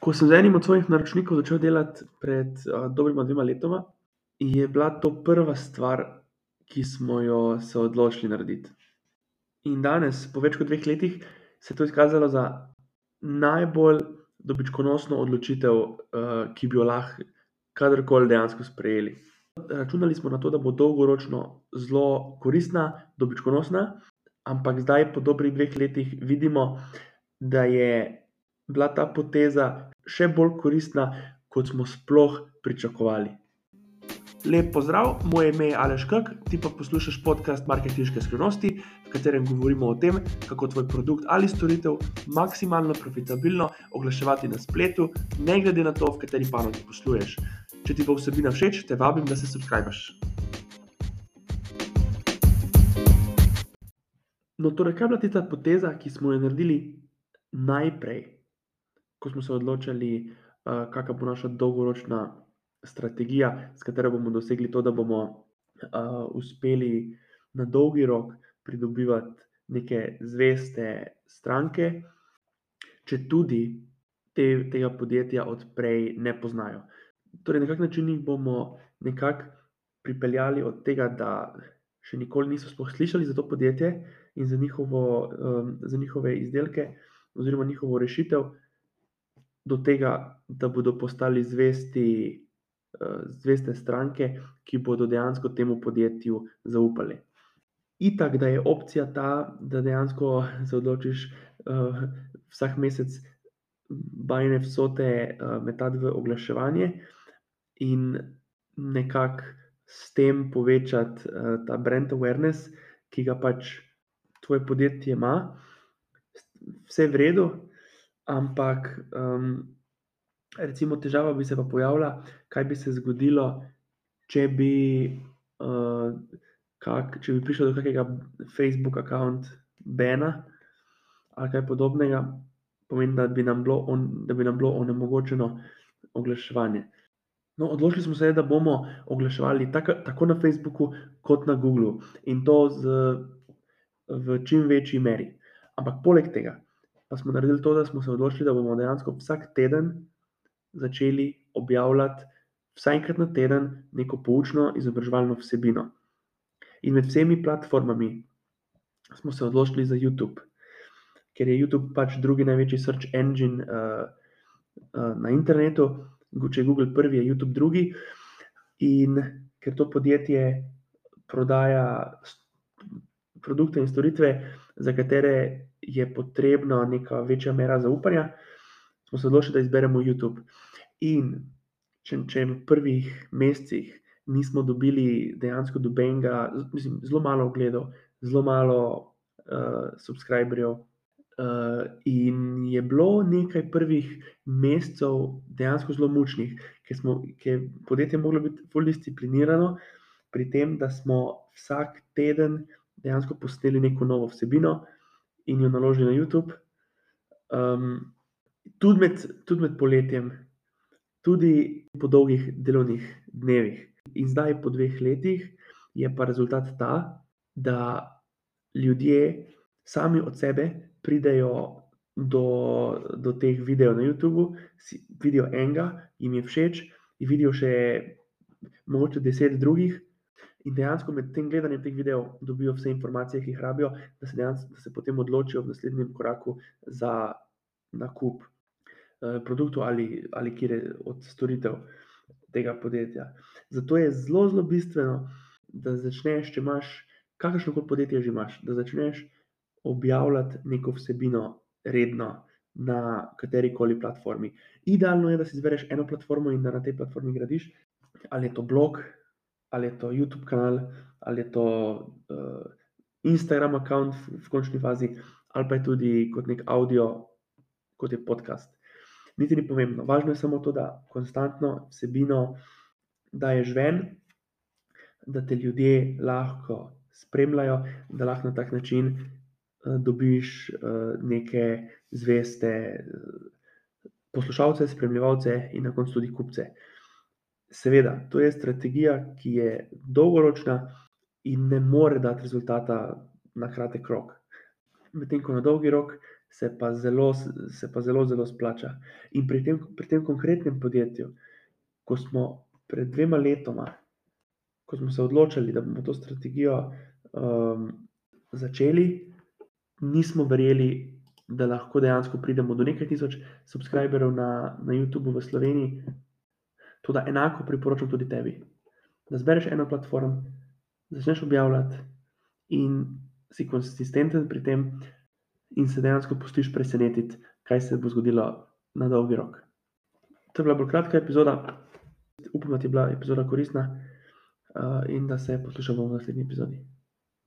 Ko sem z enim od svojih naročnikov začel delati pred uh, dobrima dvema letoma, je bila to prva stvar, ki smo jo se odločili narediti. In danes, po več kot dveh letih, se je to izkazalo za najbolj dobičkonosno odločitev, uh, ki bi jo lahko kadarkoli dejansko sprejeli. Računali smo na to, da bo dolgoročno zelo koristna, dobičkonosna, ampak zdaj, po dobrih dveh letih, vidimo, da je bila ta poteza še bolj koristna, kot smo sploh pričakovali. Lep pozdrav, moje ime je Aleš Kak, ti pa poslušaš podcast Marketinške skrivnosti, v katerem govorimo o tem, kako tvoj produkt ali storitev maksimalno profitabilno oglaševati na spletu, ne glede na to, v kateri panogi posluješ. Če ti bo vsebina všeč, te vabim, da se subskrbiš. No, torej, kaj je bila ta poteza, ki smo jo naredili najprej, ko smo se odločili, uh, kakšna bo naša dolgoročna strategija, s katero bomo dosegli to, da bomo uh, uspeli na dolgi rok pridobivati neke zveste stranke, če tudi te, tega podjetja odprej ne poznajo. Torej, na kak način jih bomo nekako pripeljali od tega, da še nikoli niso slišali za to podjetje in za, njihovo, um, za njihove izdelke, oziroma njihovo rešitev, do tega, da bodo postali zvesti, uh, zveste stranke, ki bodo dejansko temu podjetju zaupali. Itak, da je opcija ta, da dejansko se odločiš uh, vsak mesec bajne vsote uh, metati v oglaševanje in nekako s tem povečati uh, ta brand awareness, ki ga pač tvoje podjetje ima, vse v redu, ampak um, recimo težava bi se pa pojavila, kaj bi se zgodilo, če bi, uh, kak, če bi prišel do kakega Facebook računa Bena ali kaj podobnega, pomeni, da bi nam bilo, on, da bi nam bilo onemogočeno oglaševanje. No, odločili smo se, da bomo oglaševali tako, tako na Facebooku, kot na Googlu in to z, v čim večji meri. Ampak poleg tega pa smo naredili to, da smo se odločili, da bomo dejansko vsak teden začeli objavljati, vsaj enkrat na teden, neko poučno izobraževalno vsebino. In med vsemi platformami smo se odločili za YouTube, ker je YouTube pač drugi največji search engine uh, uh, na internetu, če je Google prvi, je YouTube drugi. In ker to podjetje prodaja produkte in storitve, za katere je potrebna neka večja mera zaupanja, smo se odločili, da izberemo YouTube. In če, če v prvih mesecih nismo dobili dejansko dobenega, mislim, zelo malo ogledov, zelo malo uh, subscriberjev. Uh, in je bilo nekaj prvih mesecev dejansko zelo mučnih, ker, smo, ker je podjetje moglo biti bolj disciplinirano pri tem, da smo vsak teden dejansko posneli neko novo vsebino in jo naložili na YouTube. Um, tudi, med, tudi med poletjem, tudi po dolgih delovnih dnevih. In zdaj, po dveh letih, je pa rezultat ta, da ljudje sami od sebe pridejo do, do teh videov na YouTubu, si vidijo enega, jim je všeč, in vidijo še mogoče deset drugih, In dejansko med tem gledanjem teh videov dobijo vse informacije, ki jih rabijo, da se, dejansko, da se potem odločijo v naslednjem koraku za nakup eh, produktov ali, ali kjer od storitev tega podjetja. Zato je zelo, zelo bistveno, da začneš, če imaš kakršno koli podjetje, že imaš, da začneš objavljati neko vsebino redno. Na kateri koli platformi. Idealno je, da si izbereš eno platformo in da na tej platformi gradiš, ali je to blog, ali je to YouTube kanal, ali je to uh, Instagram račun v, v končni fazi, ali pa je tudi kot nek audio, kot je podcast. Niti ni pomembno. Važno je samo to, da konstantno vsebino daješ ven, da te ljudje lahko spremljajo, da lahko na tak način uh, dobiš uh, neke zveste uh, poslušalce, spremljevalce in na koncu tudi kupce. Seveda, to je strategija, ki je dolgoročna in ne more dati rezultata na kratek rok. Medtem ko na dolgi rok se pa zelo, se pa zelo, zelo splača. In pri tem, pri tem konkretnem podjetju, ko smo pred dvema letoma, ko smo se odločili, da bomo to strategijo um, začeli, nismo verjeli, da lahko dejansko pridemo do nekaj tisoč subscriberjev na, na YouTubu v Sloveniji. To, da enako priporočam tudi tebi, da zbereš eno platformo, začneš objavljati in si konsistenten pri tem, in se dejansko pustiš presenetiti, kaj se bo zgodilo na dolgi rok. To je bila bolj kratka epizoda, upam, da ti je bila epizoda koristna uh, in da se poslušamo v naslednji epizodi.